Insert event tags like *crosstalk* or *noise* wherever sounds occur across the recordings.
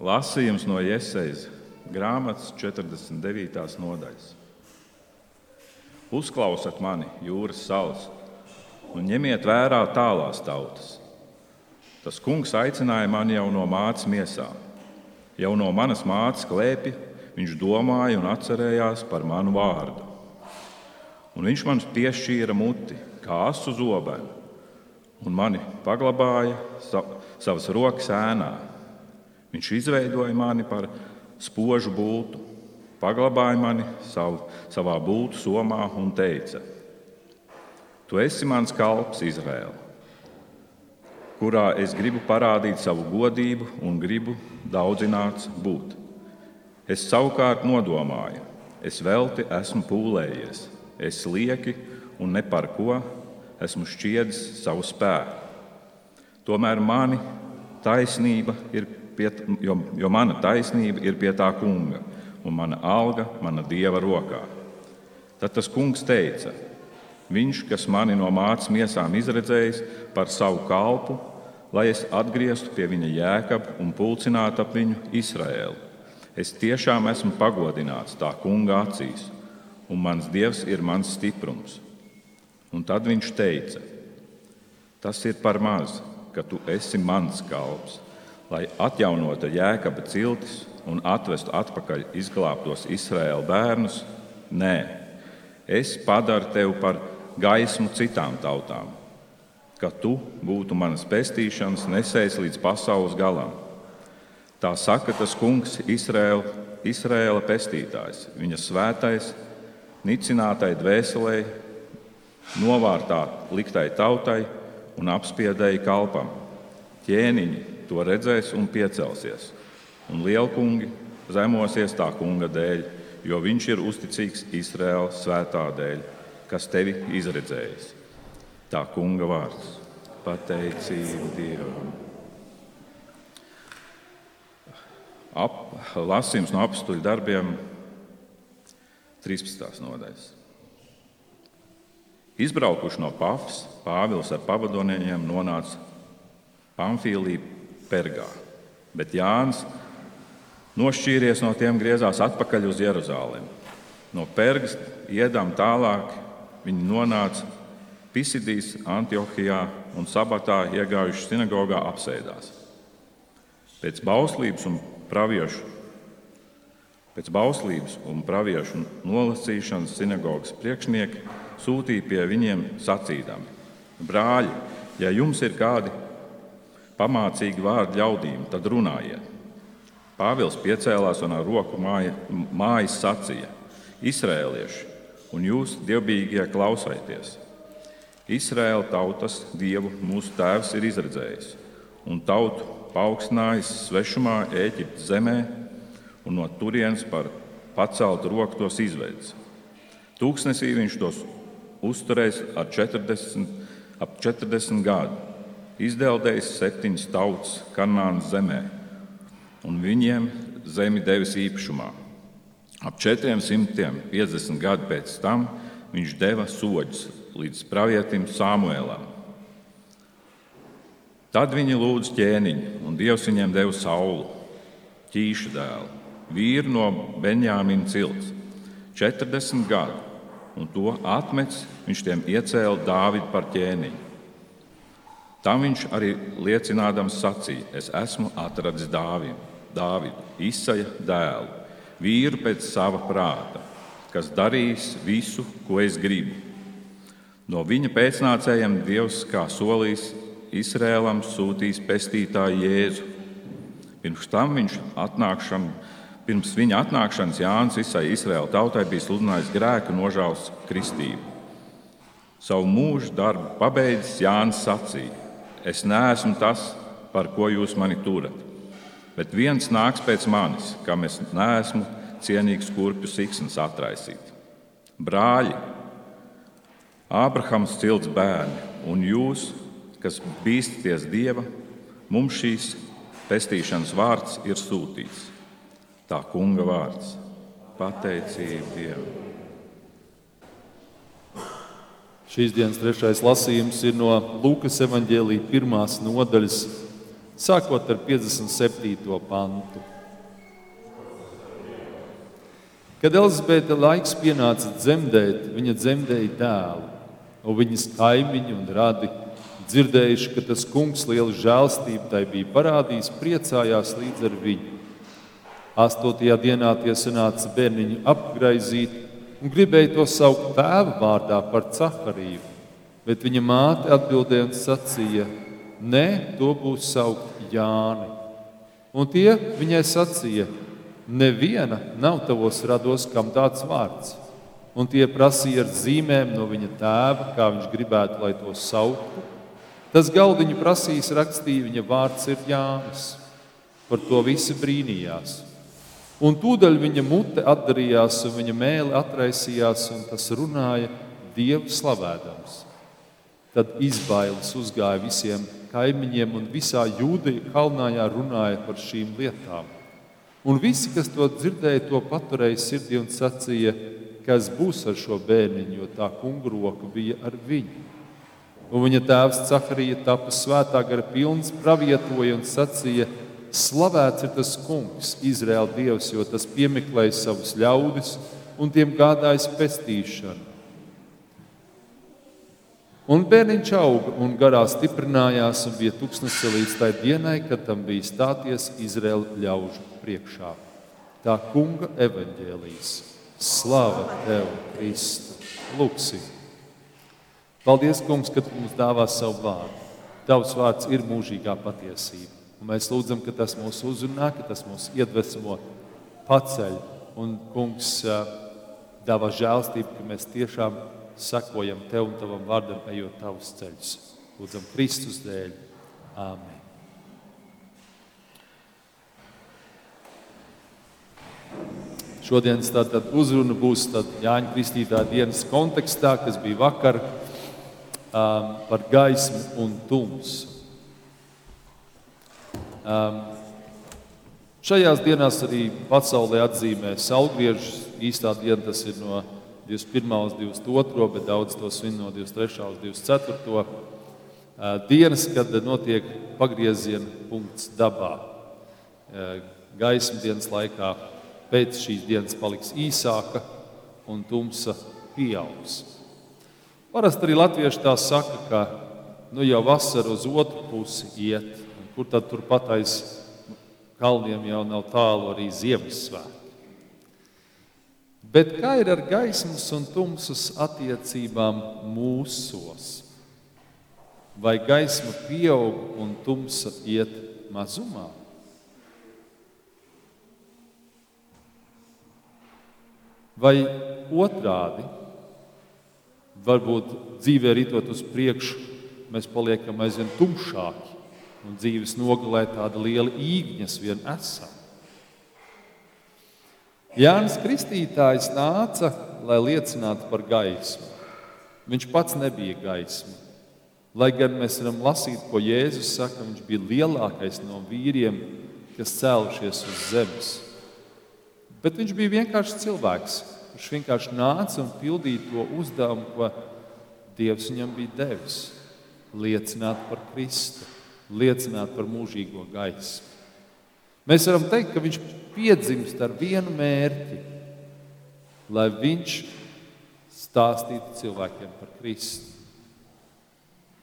Lasījums no Iesejas grāmatas 49. nodaļas. Uzklausiet mani, jūras salas, un ņemiet vērā tālās tautas. Tas kungs aicināja mani jau no mātes miesām. Jau no manas mātes klēpja viņš domāja un atcerējās par manu vārdu. Un viņš man piešķīra muti, kā asu zobenu, un mani paglabāja savas rokas ēnā Viņš izveidoja mani par spožu būtu, paglabāja mani savu, savā būtu somā un teica: Tu esi mans kalps, Izraēla, kurā es gribu parādīt savu godību un gribu daudzināts būt. Es savukārt nodomāju, es velti esmu pūlējies, es lieki un ne par ko esmu šķiedis savu spēku. Tomēr mani taisnība ir pie, jo, jo mana taisnība ir pie tā kunga, un mana alga mana dieva rokā. Tad tas kungs teica: Viņš, kas mani no mācības miesām izredzējis par savu kalpu, lai es atgrieztu pie viņa jēkabu un pulcinātu ap viņu Izraēlu. Es tiešām esmu pagodināts tā kunga acīs, un mans dievs ir mans stiprums. Un tad viņš teica: Tas ir par maz, ka tu esi mans kalps lai atjaunotu jēkaba ciltis un atvestu atpakaļ izglābtos Izraēla bērnus? Nē, es padaru tevi par gaismu citām tautām, ka tu būtu manas pestīšanas nesējis līdz pasaules galam. Tā saka tas kungs, Izraēla, Izraēla pestītājs, viņa svētais, nicinātai dvēselē, novārtā liktai tautai un apspiedēji kalpam. Ķēniņi, to redzēs un piecelsies. Un lielkungi zemosies tā kunga dēļ, jo viņš ir uzticīgs Izraēlas svētā dēļ, kas tevi izredzējis. Tā kunga vārds - pateicība Dievam. Ap, lasījums no apstuļu darbiem 13. nodaļas. Izbraukuši no Pafas, Pāvils ar pavadoniekiem nonāca Pamfīlī Pergā. Bet Jānis nošķīries no tiem, griezās atpakaļ uz Jeruzalemi. No Pergas iedām tālāk viņi nonāca Pisidīs, Antiohijā un Sabatā iegājuši sinagogā apsēdās. Pēc bauslības un praviešu, pēc bauslības un praviešu nolasīšanas sinagogas priekšnieki sūtīja pie viņiem sacīdami: Brāļi, ja jums ir kādi pamācīgi vārdi ļaudīm, tad runājiet. Pāvils piecēlās un ar roku māja, mājas sacīja: Izrēlieši, un jūs dievbijīgie klausieties! Izraēla tautas dievu mūsu tēvs ir izredzējis, un tautu paaugstinājis svešumā Eģiptes zemē, un no turienes par paceltu roku tos izvedis. Tūkstnesī viņš tos uzturēs ar 40, ap 40 gadu izdeldējis septiņas tautas Kanānas zemē, un viņiem zemi devis īpašumā. Ap 450 gadu pēc tam viņš deva soļus līdz pravietim Samuēlam. Tad viņi lūdza ķēniņu, un Dievs viņiem deva saulu, ķīšu dēlu, vīru no Benjāmina cilts, 40 gadu, un to atmetis viņš tiem iecēla Dāvidu par ķēniņu. Tam viņš arī liecinādams sacīja: Es esmu atradzis Dāvidu, Dāvidu izsaja dēlu, vīru pēc sava prāta, kas darīs visu, ko es gribu. No viņa pēcnācējiem Dievs, kā solījis, Izrēlam sūtīs pestītāju Jēzu. Pirms tam viņš atnākšam, pirms viņa atnākšanas Jānis visai Izraēla tautai bija sludinājis grēku nožēlas kristību. Savu mūžu darbu pabeidzis Jānis sacīja: Es neesmu tas, par ko jūs mani turat. Bet viens nāks pēc manis, kam es neesmu cienīgs kurpju siksnas atraisīt. Brāļi, Ābrahams cilts bērni, un jūs, kas bīstaties Dieva, mums šīs pestīšanas vārds ir sūtīts. Tā kunga vārds - pateicība Dievam. Šīs dienas trešais lasījums ir no Lūkas evanģēlīja pirmās nodaļas, sākot ar 57. pantu. Kad Elizabete laiks pienāca dzemdēt, viņa dzemdēja dēlu, un viņas kaimiņi un radi, dzirdējuši, ka tas kungs lielu žēlstību tai bija parādījis, priecājās līdz ar viņu. Astotajā dienā tie sanāca bērniņu apgraizīt un gribēja to saukt tēva vārdā par Cakariju, bet viņa māte atbildēja un sacīja: Nē, to būs saukt Jāni. Un tie viņai sacīja: Neviena nav tavos rados, kam tāds vārds. Un tie prasīja ar zīmēm no viņa tēva, kā viņš gribētu, lai to sauktu. Tas galdiņu prasījis rakstīja, viņa vārds ir Jānis. Par to visi brīnījās. Un tūdaļ viņa mute atdarījās, un viņa mēlē atraisījās, un tas runāja Dievu slavēdams. Tad izbailes uzgāja visiem kaimiņiem, un visā jūdeja kalnājā runāja par šīm lietām. Un visi, kas to dzirdēja, to paturēja sirdī un sacīja, kas būs ar šo bērniņu, jo tā kungu roka bija ar viņu. Un viņa tēvs Cakarija tapa svētā gara pilns, pravietoja un sacīja: Slavēts ir tas kungs, Izraēla dievs, jo tas piemeklēja savus ļaudis un tiem gādājis pestīšanu. Un bērniņš auga un garā stiprinājās un bija tūkstnesis līdz tai dienai, kad tam bija stāties Izraēla ļaužu priekšā. Tā kunga evaņģēlīs. Slāva tev, Kristu! Lūksim! Paldies, Kungs, ka tu mums dāvā savu vārdu. Tavs vārds ir mūžīgā patiesība. Un mēs lūdzam, ka tas mūs uzrunā, ka tas mūs iedvesmo, paceļ un, Kungs, dāvā žēlstību, ka mēs tiešām sekojam Tev un Tavam vārdam, ejot Tavus ceļus. Lūdzam, Kristus dēļ. Āmen. Šodienas tātad uzruna būs Jāņa Kristītā dienas kontekstā, kas bija vakar um, par gaismu un tumsu. Um, šajās dienās arī pasaulē atzīmē saulgriežus. Īstā diena tas ir no 21. līdz 22. bet daudz to svin no 23. līdz 24. Uh, dienas, kad notiek pagrieziena punkts dabā. Uh, gaismas dienas laikā pēc šīs dienas paliks īsāka un tumsa pieaugs. Parasti arī latvieši tā saka, ka nu, jau vasara uz otru pusi iet, kur tad turpat aiz kalniem jau nav tālu arī Ziemassvētki. Bet kā ir ar gaismas un tumsas attiecībām mūsos? Vai gaisma pieaug un tumsa iet mazumā? Vai otrādi, varbūt dzīvē ritot uz priekšu, mēs paliekam aizvien tumšāki un dzīves nogalē tāda liela īgņas vien esam. Jānis Kristītājs nāca, lai liecinātu par gaismu. Viņš pats nebija gaisma. Lai gan mēs varam lasīt, ko Jēzus saka, viņš bija lielākais no vīriem, kas cēlušies uz zemes. Bet viņš bija vienkārši cilvēks, kurš vienkārši nāca un pildīja to uzdevumu, ko Dievs viņam bija devis. Liecināt par Kristu, liecināt par mūžīgo gaismu. Mēs varam teikt, ka viņš piedzimst ar vienu mērķi, lai viņš stāstītu cilvēkiem par Kristu.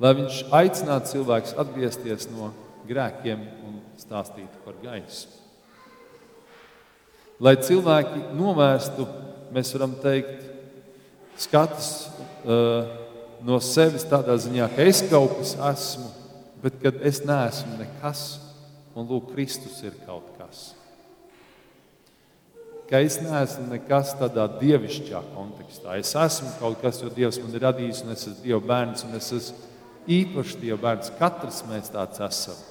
Lai viņš aicinātu cilvēkus atgriezties no grēkiem un stāstītu par gaismu lai cilvēki novērstu, mēs varam teikt, skatus uh, no sevis tādā ziņā, ka es kaut kas esmu, bet kad es neesmu nekas, un lūk, Kristus ir kaut kas. Ka es neesmu nekas tādā dievišķā kontekstā. Es esmu kaut kas, jo Dievs man ir radījis, un es esmu Dieva bērns, un es esmu īpašs Dieva bērns. Katrs mēs tāds esam.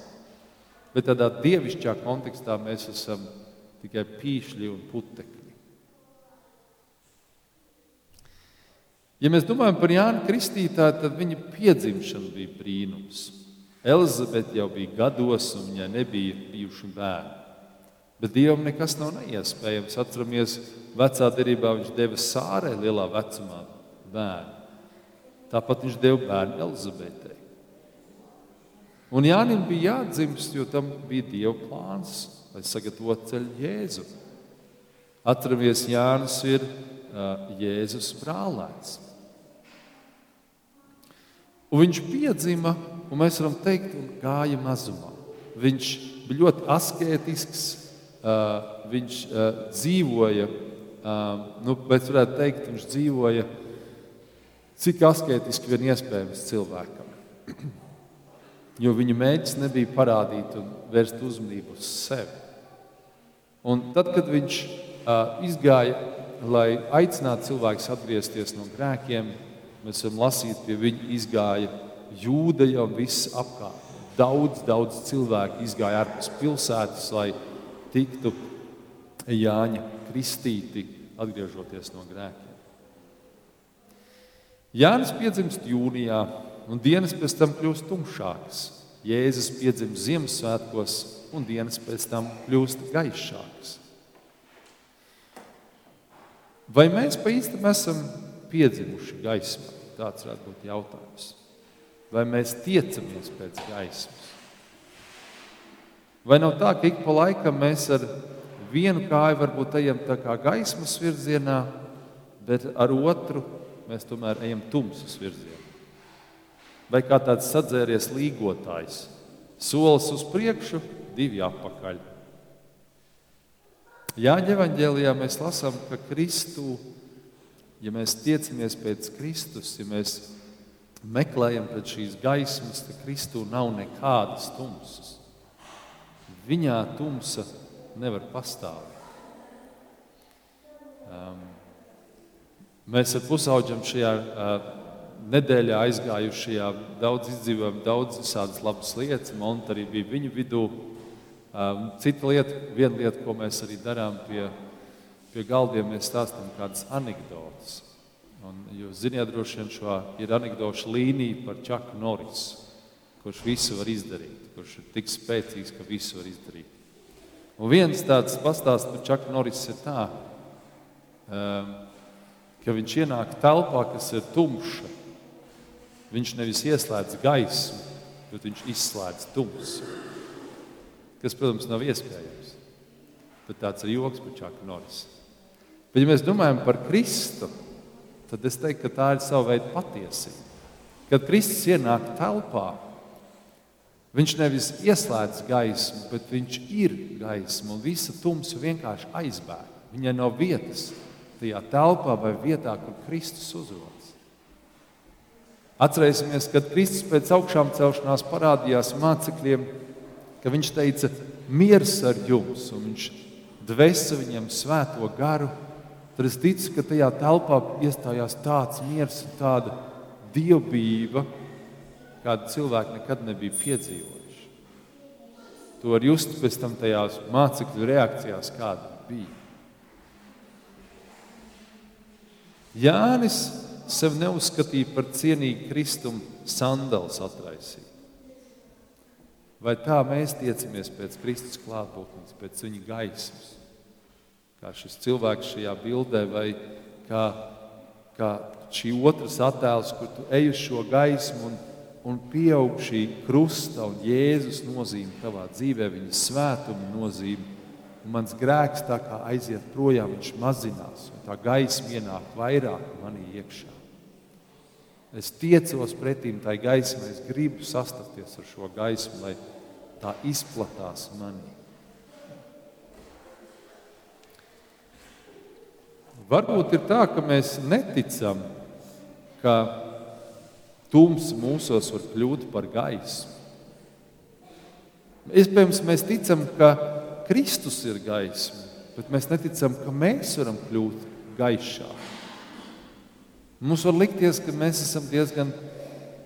Bet tādā dievišķā kontekstā mēs esam tikai pīšļi un putekļi. Ja mēs domājam par Jānu Kristītāju, tad viņa piedzimšana bija brīnums. Elizabete jau bija gados, un viņai nebija bijuši bērni. Bet Dievam nekas nav neiespējams. Atceramies, vecā derībā viņš deva sārē lielā vecumā bērnu. Tāpat viņš deva bērnu Elizabetei. Un Jānim bija jādzimst, jo tam bija Dieva plāns, lai sagatavotu ceļu Jēzu. Atceramies, Jānis ir uh, Jēzus brālēns. Un viņš piedzima, un mēs varam teikt, un gāja mazumā. Viņš bija ļoti asketisks, uh, viņš uh, dzīvoja, uh, nu, bet varētu teikt, viņš dzīvoja cik asketiski vien iespējams cilvēkam. Jo viņa mērķis nebija parādīt un vērst uzmanību uz sevi. Un tad, kad viņš uh, izgāja, lai aicinātu cilvēkus atgriezties no grēkiem, mēs varam lasīt, pie viņa izgāja jūda jau viss apkārt. Daudz, daudz cilvēku izgāja ārpus pilsētas, lai tiktu Jāņa kristīti, atgriežoties no grēkiem. Jānis piedzimst jūnijā, un dienas pēc tam kļūst tumšākas. Jēzus piedzimst Ziemassvētkos, un dienas pēc tam kļūst gaišākas. Vai mēs pa īstam esam piedzimuši gaismā? Tāds varētu būt jautājums. Vai mēs tiecamies pēc gaismas? Vai nav tā, ka ik pa laikam mēs ar vienu kāju varbūt ejam tā kā gaismas virzienā, bet ar otru mēs tomēr ejam tumsas virzienā. Vai kā tāds sadzēries līgotājs, solis uz priekšu, divi atpakaļ. Jāņa evanģēlijā mēs lasām, ka Kristu, ja mēs tiecamies pēc Kristus, ja mēs meklējam pēc šīs gaismas, tad Kristū nav nekādas tumsas. Viņā tumsa nevar pastāvēt. Um, Mēs ar pusauģiem šajā uh, nedēļā aizgājušajā, daudz izdzīvojām, daudz visādas labas lietas. Monta arī bija viņu vidū. Um, cita lieta, viena lieta, ko mēs arī darām pie, pie galdiem, mēs stāstām kādas anekdotas. Un, jūs zināt, droši vien šo ir anekdošu līnija par Čaku Norisu, kurš visu var izdarīt, kurš ir tik spēcīgs, ka visu var izdarīt. Un viens tāds pastāsts par Čaku Norisu ir tā. Um, ka viņš ienāk telpā, kas ir tumša. Viņš nevis ieslēdz gaismu, bet viņš izslēdz tumsu. Kas, protams, nav iespējams. Tad tāds ir joks par Čaku Norris. Bet, ja mēs domājam par Kristu, tad es teiktu, ka tā ir sava veida patiesība. Kad Kristus ienāk telpā, viņš nevis ieslēdz gaismu, bet viņš ir gaisma un visa tumsa vienkārši aizbēg. Viņai nav vietas tajā telpā vai vietā, kur Kristus uzrodas. Atcerēsimies, kad Kristus pēc augšām celšanās parādījās mācekļiem, ka viņš teica, miers ar jums, un viņš dvēsa viņam svēto garu. Tad es ticu, ka tajā telpā iestājās tāds miers un tāda dievbijība, kādu cilvēku nekad nebija piedzīvojuši. To var just pēc tam tajās mācekļu reakcijās, kāda bija. Jānis sev neuzskatīja par cienīgu kristumu sandāls atraisīt. Vai tā mēs tiecamies pēc Kristus klātbūtnes, pēc viņa gaismas? Kā šis cilvēks šajā bildē, vai kā, kā šī otrs attēls, kur tu ej uz šo gaismu un, un pieaug šī krusta un Jēzus nozīme tavā dzīvē, viņa svētuma nozīme un mans grēks tā kā aiziet projām, viņš mazinās, un tā gaisma ienāk vairāk manī iekšā. Es tiecos pretīm tai gaismai, es gribu sastapties ar šo gaismu, lai tā izplatās manī. Varbūt ir tā, ka mēs neticam, ka tums mūsos var kļūt par gaismu. Iespējams, mēs ticam, ka Kristus ir gaisma, bet mēs neticam, ka mēs varam kļūt gaišāki. Mums var likties, ka mēs esam diezgan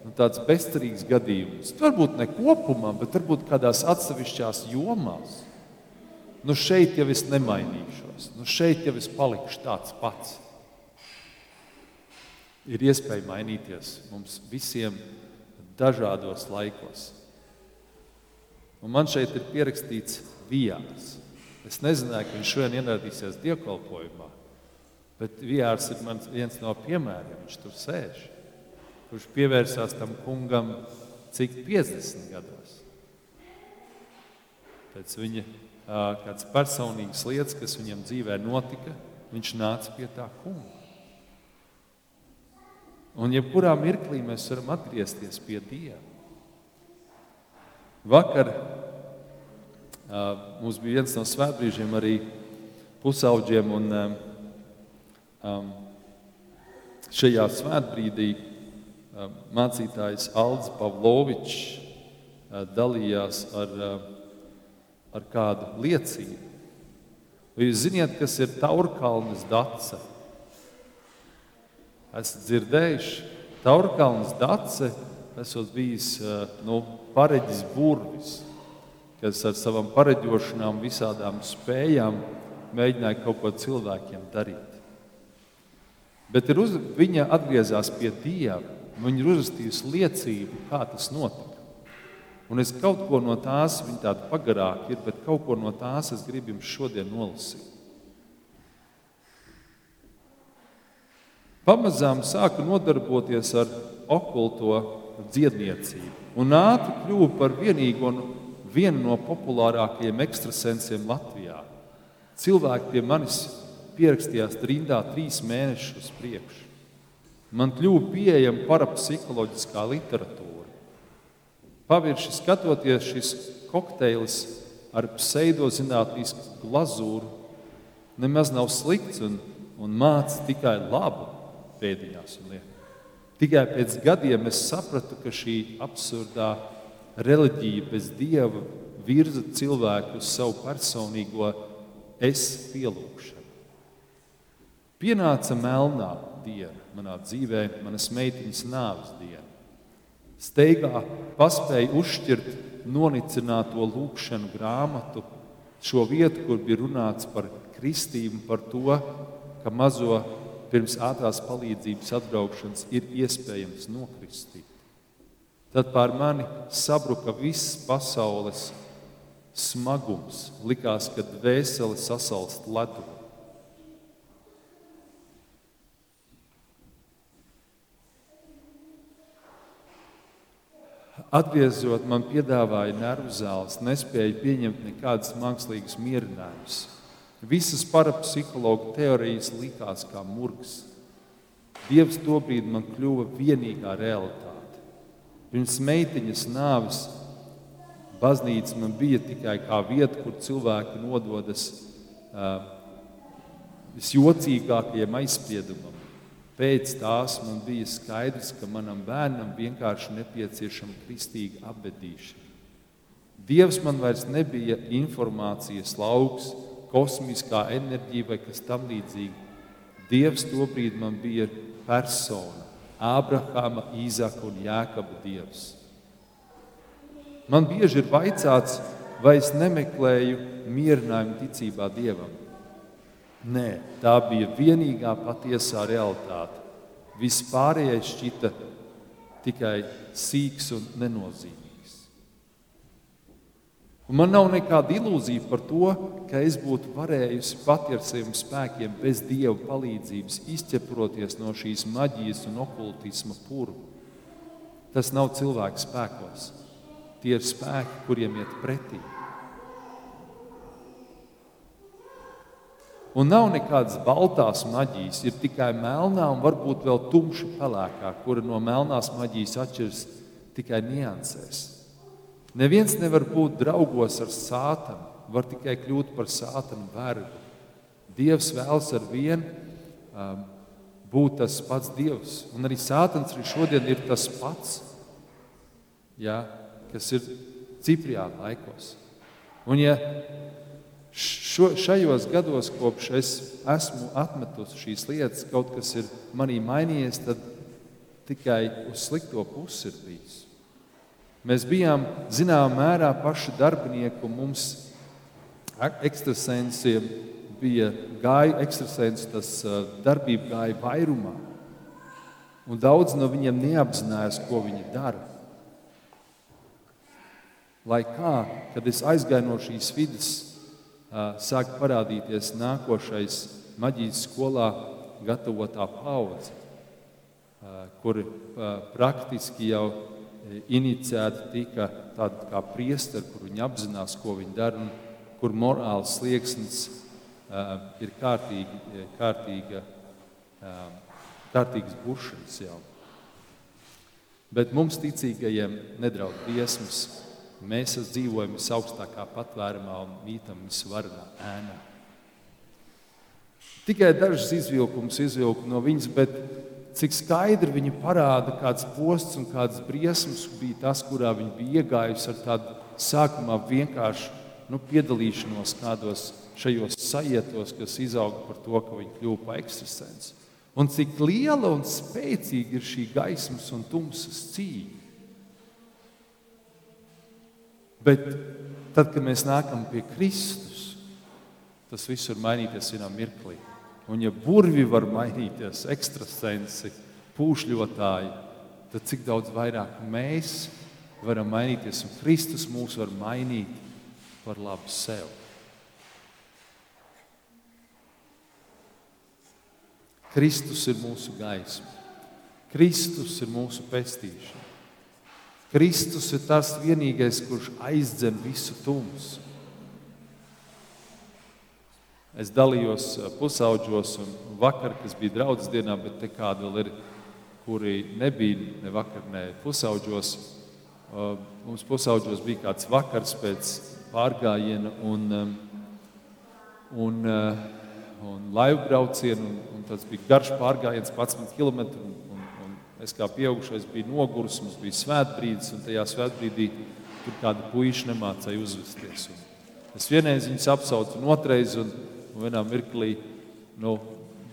nu, bezcerīgs gadījums. Varbūt ne kopumā, bet varbūt kādās atsevišķās jomās. Nu šeit jau es nemainīšos, nu šeit jau es palikšu tāds pats. Ir iespēja mainīties mums visiem dažādos laikos. Un man šeit ir pierakstīts Vijārs. Es nezināju, ka viņš šodien ieradīsies dievkalpojumā, bet Vijārs ir viens no piemēriem. Viņš tur sēž, kurš pievērsās tam kungam cik 50 gados. Pēc viņa kādas personīgas lietas, kas viņam dzīvē notika, viņš nāca pie tā kunga. Un jebkurā mirklī mēs varam atgriezties pie Dieva. Vakar uh, mums bija viens no svētbrīžiem arī pusauģiem, un um, šajā svētbrīdī uh, mācītājs Aldis Pavlovičs uh, dalījās ar, uh, ar kādu liecību. Vai jūs zināt, kas ir Taurkalnes dace? Esat dzirdējuši, Taurkalnas dace esot bijis nu, pareģis burvis, kas ar savām pareģošanām, visādām spējām mēģināja kaut ko cilvēkiem darīt. Bet uz, viņa atgriezās pie Dieva, viņa ir uzrakstījusi liecību, kā tas notika. Un es kaut ko no tās, viņa tāda pagarāka ir, bet kaut ko no tās es gribu jums šodien nolasīt. Pamazām sāku nodarboties ar okulto dziedniecību un ātri kļuvu par vienīgo, vienu no populārākajiem ekstrasensiem Latvijā. Cilvēki pie manis pierakstījās rindā trīs mēnešus uz priekšu. Man kļuva pieejama parapsiholoģiskā literatūra. Pavirši skatoties, šis kokteils ar pseidozinātnisku glazūru nemaz nav slikts un, un māca tikai labu pēdiņās. Tikai pēc gadiem es sapratu, ka šī absurdā reliģija bez dieva virza cilvēku uz savu personīgo es pielūgšanu. Pienāca melnā diena manā dzīvē, manas meitiņas nāves diena. Steigā paspēja uzšķirt nonicināto lūkšanu grāmatu, šo vietu, kur bija runāts par kristību, par to, ka mazo pirms ātrās palīdzības atbraukšanas ir iespējams nokristīt. Tad pār mani sabruka viss pasaules smagums. Likās, ka dvēsele sasalst ledu. Atgriežot, man piedāvāja nervu zāles, nespēju pieņemt nekādas mākslīgas mierinājumus. Visas parapsihologa teorijas likās kā murgs. Dievs tobrīd man kļuva vienīgā realitāte. Pirms meitiņas nāves baznīca man bija tikai kā vieta, kur cilvēki nododas uh, visjocīgākajiem aizspriedumam. Pēc tās man bija skaidrs, ka manam bērnam vienkārši nepieciešama kristīga apbedīšana. Dievs man vairs nebija informācijas lauks, kosmiskā enerģija vai kas tamlīdzīga. Dievs tobrīd man bija persona, Ābrahama, Īzaka un Jēkaba Dievs. Man bieži ir vaicāts, vai es nemeklēju mierinājumu ticībā Dievam. Nē, tā bija vienīgā patiesā realitāte. Viss pārējais šķita tikai sīks un nenozīmīgs. Un man nav nekāda ilūzija par to, ka es būtu varējusi pati ar saviem spēkiem, bez dieva palīdzības, izķeproties no šīs maģijas un okultisma purva. Tas nav cilvēka spēkos. Tie ir spēki, kuriem iet pretī. Un nav nekādas baltās maģijas, ir tikai melnā un varbūt vēl tumša pelēkā, kura no melnās maģijas atšķiras tikai niansēs. Neviens nevar būt draugos ar sātanu, var tikai kļūt par sātanu vergu. Dievs vēlas ar vienu um, būt tas pats Dievs. Un arī sātans arī šodien ir tas pats, ja, kas ir Cipriāna laikos. Un ja šo, šajos gados, kopš es esmu atmetusi šīs lietas, kaut kas ir manī mainījies, tad tikai uz slikto pusi ir bijis. Mēs bijām zināmā mērā paši darbinieki, un mums ekstrasensiem bija gāja, ekstrasensu tas darbība gāja vairumā. Un daudz no viņiem neapzinājās, ko viņi dara. Lai kā, kad es aizgāju no šīs vidas, sāk parādīties nākošais maģijas skolā gatavotā paudze, kur praktiski jau inicijēti tika tādi kā priesteri, kur viņi apzinās, ko viņi dara, un kur morāls slieksnis ir kārtīgi, kārtīga, kārtīgas buršanas jau. Bet mums, ticīgajiem, nedraud briesmas. Mēs dzīvojam visaugstākā patvērumā un mītam visvarenā ēnā. Tikai dažas izvilkumus izvilku no viņas, bet cik skaidri viņa parāda, kāds posts un kādas briesmas bija tas, kurā viņa bija iegājusi ar tādu sākumā vienkāršu nu, piedalīšanos kādos šajos sajietos, kas izauga par to, ka viņa kļuva par ekstrasens. Un cik liela un spēcīga ir šī gaismas un tumsas cīņa. Bet tad, kad mēs nākam pie Kristus, tas viss var mainīties vienā mirklī. Un ja burvi var mainīties, ekstrasensi, pūšļotāji, tad cik daudz vairāk mēs varam mainīties un Kristus mūs var mainīt par labu sev. Kristus ir mūsu gaisma, Kristus ir mūsu pestīšana. Kristus ir tas vienīgais, kurš aizdzen visu tumsu. Es dalījos pusauģos, un vakar, kas bija draudzes dienā, bet te kādi vēl ir, kuri nebija ne vakar, ne pusauģos. Mums pusauģos bija kāds vakars pēc pārgājiena un, un, un laivu braucienu, un, un tas bija garš pārgājiens, 11 km. Un es kā pieaugušais biju noguris, mums bija svētbrīdis, un tajā svētbrīdī tur kāda puiša nemācīja uzvesties. Un es vienreiz viņus apsaucu, un otrreiz. Un, un vienā mirklī nu,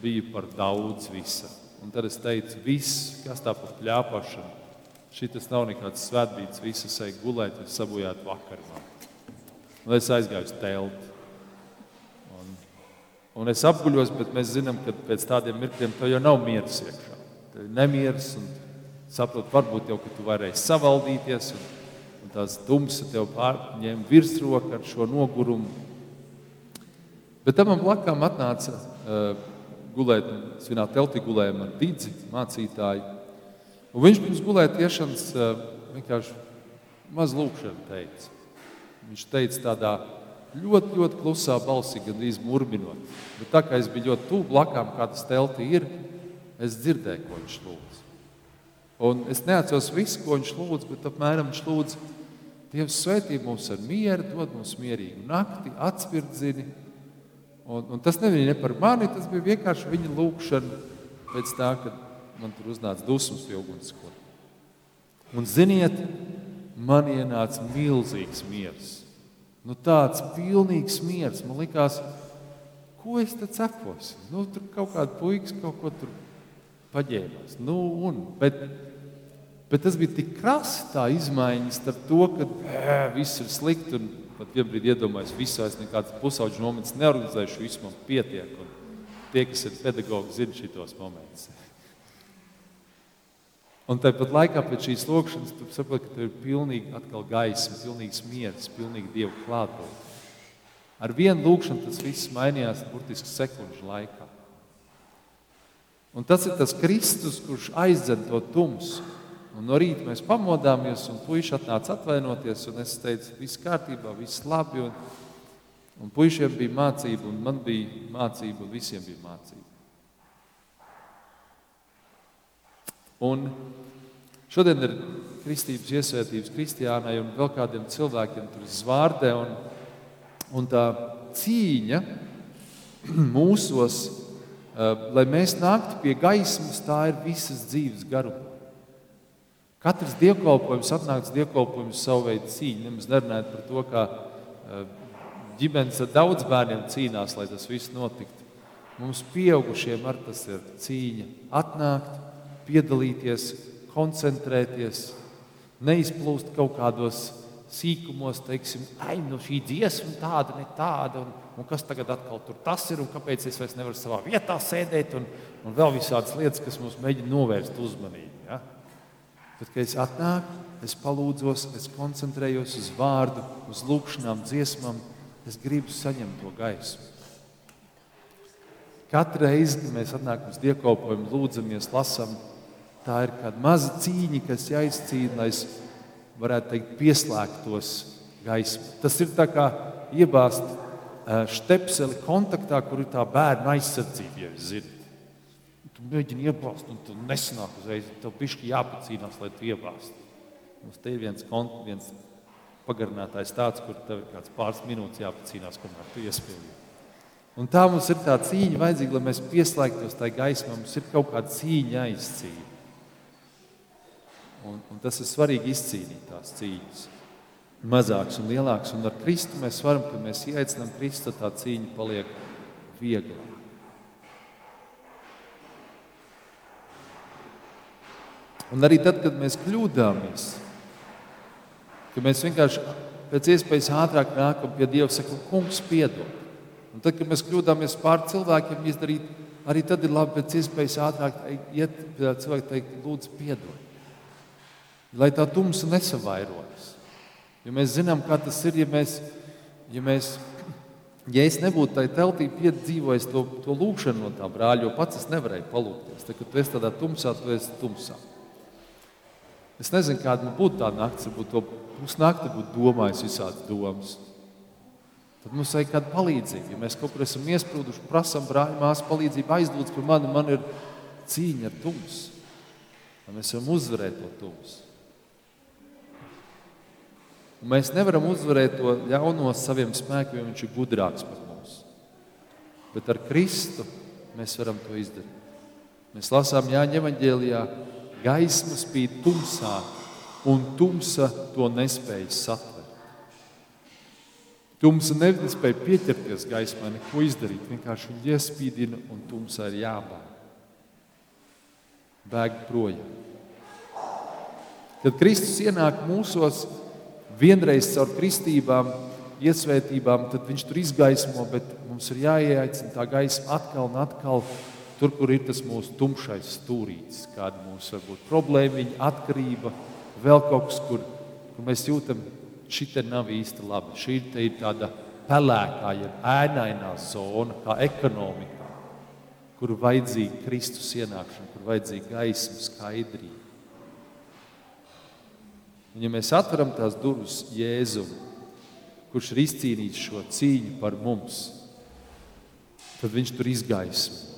bija par daudz visa. Un tad es teicu, viss, kas tā par pļāpašanu, šis nav nekāds svētdienas, visas ej gulēt, es sabojātu vakarā. Un es aizgāju uz telti. Un, un es apguļos, bet mēs zinām, ka pēc tādiem mirkļiem tev jau nav miers iekšā. Nemieris un saprot, varbūt jau, tu varēsi savaldīties. Un, un tās tumsa tev pārņēma virsroku ar šo nogurumu Bet tam blakām atnāca uh, gulēt, vienā teltī gulēja man didzi mācītāji. Un viņš pirms gulētiešanas uh, vienkārši maz lūkšanu teica. Viņš teica tādā ļoti, ļoti klusā balsī, gandrīz murminot. Bet tā kā es biju ļoti tuvu blakām, kā tas teltī ir, es dzirdēju, ko viņš lūdz. Un es neatceros visu, ko viņš lūdz, bet apmēram viņš lūdz, Dievs svētī mūs ar mieru, dod mums mierīgu nakti, atspirdzini, Un, un tas nebija ne par mani, tas bija vienkārši viņa lūkšana pēc tā, kad man tur uznāca dusmas pie ugunskura. Un ziniet, man ienāca milzīgs miers. Nu, tāds pilnīgs miers. Man liekas, ko es te cepos? Nu, tur kaut kāda puikas kaut ko tur paģēmās. Nu, un, bet, bet tas bija tik krasi tā izmaiņas starp to, ka ē, viss ir slikti un pat vienā brīdī iedomājos, visu es nekādas pusauģu momentus neorganizēšu, viss man pietiek. Un tie, kas ir pedagogi, zina šitos momentus. Un tāpat laikā pēc šīs lūkšanas tu saproti, ka tev ir pilnīgi atkal gaisma, pilnīgs miers, pilnīgi dievu klātbūtne. Ar vienu lūkšanu tas viss mainījās burtiski sekundžu laikā. Un tas ir tas Kristus, kurš aizdzen to tumsu Un no rīta mēs pamodāmies, un puisis atnāca atvainoties. Es teicu, viss kārtībā, viss labi. Un, un puišiem bija mācība, un man bija mācība, un visiem bija mācība. Un šodien ir kristības iesvētības kristiānai un vēl kādiem cilvēkiem tur zvārdē. Un, un tā cīņa *clears throat* mūsos, lai mēs nāktu pie gaismas, tā ir visas dzīves garumā. Katrs dievkalpojums, atnākts dievkalpojums, savu veidu cīņa. Nemaz nerunājot par to, kā eh, ģimenes ar daudz bērniem cīnās, lai tas viss notiktu. Mums, pieaugušiem, ar tas ir cīņa. Atnākt, piedalīties, koncentrēties, neizplūst kaut kādos sīkumos, teiksim, ai, nu šī dziesma tāda, ne tāda, un, un kas tagad atkal tur tas ir, un kāpēc es vairs nevaru savā vietā sēdēt, un, un vēl visādas lietas, kas mums mēģina novērst uzmanību. Ja? Tad, kad es atnāku, es palūdzos, es koncentrējos uz vārdu, uz lūkšanām, dziesmām, es gribu saņemt to gaismu. Katru reizi, kad mēs atnākam uz dievkalpojumu, lūdzamies, lasām, tā ir kāda maza cīņa, kas jāizcīna, lai varētu teikt, pieslēgtos gaismai. Tas ir kā iebāzt stepseli kontaktā, kur ir tā bērna aizsardzība. Ja zini. tu mēģini iebāzt, un tu nesanāk uzreiz. Tev pišķi jāpacīnās, lai tu iebāzt. Mums te ir viens, viens pagarinātājs tāds, kur tev ir kāds pāris minūtes jāpacīnās, kamēr tu iespēji. Un tā mums ir tā cīņa vajadzīga, lai mēs pieslēgtos tai gaismai. Mums ir kaut kāda cīņa jāizcīna. Un, un tas ir svarīgi izcīnīt tās cīņas. Mazāks un lielāks. Un ar Kristu mēs varam, kad mēs ieaicinām Kristu, tā cīņa paliek vieglāk. Un arī tad, kad mēs kļūdāmies, ka mēs vienkārši pēc iespējas ātrāk nākam pie Dieva un sakam, Kungs, piedod. Un tad, kad mēs kļūdāmies pār cilvēkiem, izdarīt, arī tad ir labi pēc iespējas ātrāk iet pie cilvēka un teikt, lūdzu, piedod. Lai tā tumsa nesavairojas. Jo mēs zinām, kā tas ir, ja mēs, ja mēs ja es nebūtu tajā teltī piedzīvojis to, to lūgšanu no tā brāļa, jo pats es nevarēju palūgties. Tad, kad tu esi tādā tumsā, tu esi tumsā. Es nezinu, kāda man būtu tā naktis, varbūt to pusnakti būtu domājis visādas domas. Tad mums vajag kādu palīdzību. Ja mēs kaut kur esam iesprūduši, prasām brāļa māsu palīdzību, aizlūdz par mani, man ir cīņa ar tumsu. Mēs varam uzvarēt to tumsu. Un mēs nevaram uzvarēt to ļauno saviem spēkiem, jo viņš ir gudrāks par mums. Bet ar Kristu mēs varam to izdarīt. Mēs lasām Jāņa evanģēlijā, gaisma spīd tumsā, un tumsa to nespēja satvert. Tumsa nespēja pieķerties gaismai, neko izdarīt. Vienkārši viņa iespīdina un tumsā ir jābēg. Bēg projām. Kad Kristus ienāk mūsos, vienreiz caur kristībām, iesvētībām, tad viņš tur izgaismo, bet mums ir jāieaicina tā gaisma atkal un atkal. Tur, kur ir tas mūsu tumšais stūrītis, kāda mums var būt problēma, atkarība, vēl kaut kas, kur, kur mēs jūtam, šī nav īsti labi. Šī ir tāda pelēkā, jeb ēnainā zona, kā ekonomikā, kur vajadzīga Kristus ienākšana, kur vajadzīga gaisma, skaidrība. Un, ja mēs atveram tās durvis Jēzum, kurš ir izcīnījis šo cīņu par mums, tad viņš tur izgaismo.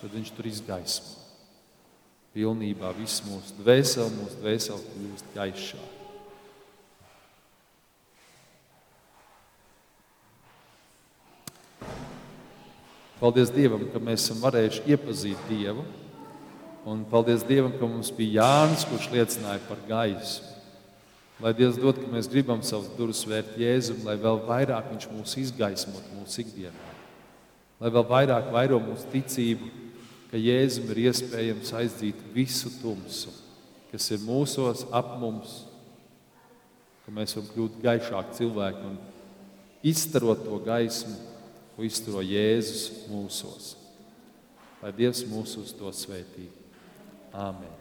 Tad viņš tur izgaismo. Pilnībā viss mūsu dvēseli, mūsu dvēseli kļūst gaišāk. Paldies Dievam, ka mēs esam varējuši iepazīt Dievu. Un paldies Dievam, ka mums bija Jānis, kurš liecināja par gaisu. Lai Dievs dod, ka mēs gribam savus durvis vērt Jēzum, lai vēl vairāk Viņš mūs izgaismot mūsu ikdienā. Lai vēl vairāk vairo mūsu ticību, ka Jēzum ir iespējams aizdzīt visu tumsu, kas ir mūsos, ap mums, ka mēs varam kļūt gaišāki cilvēki un izstarot to gaismu ko izturo Jēzus mūsos. Lai Dievs mūs uz to svētī. Āmen!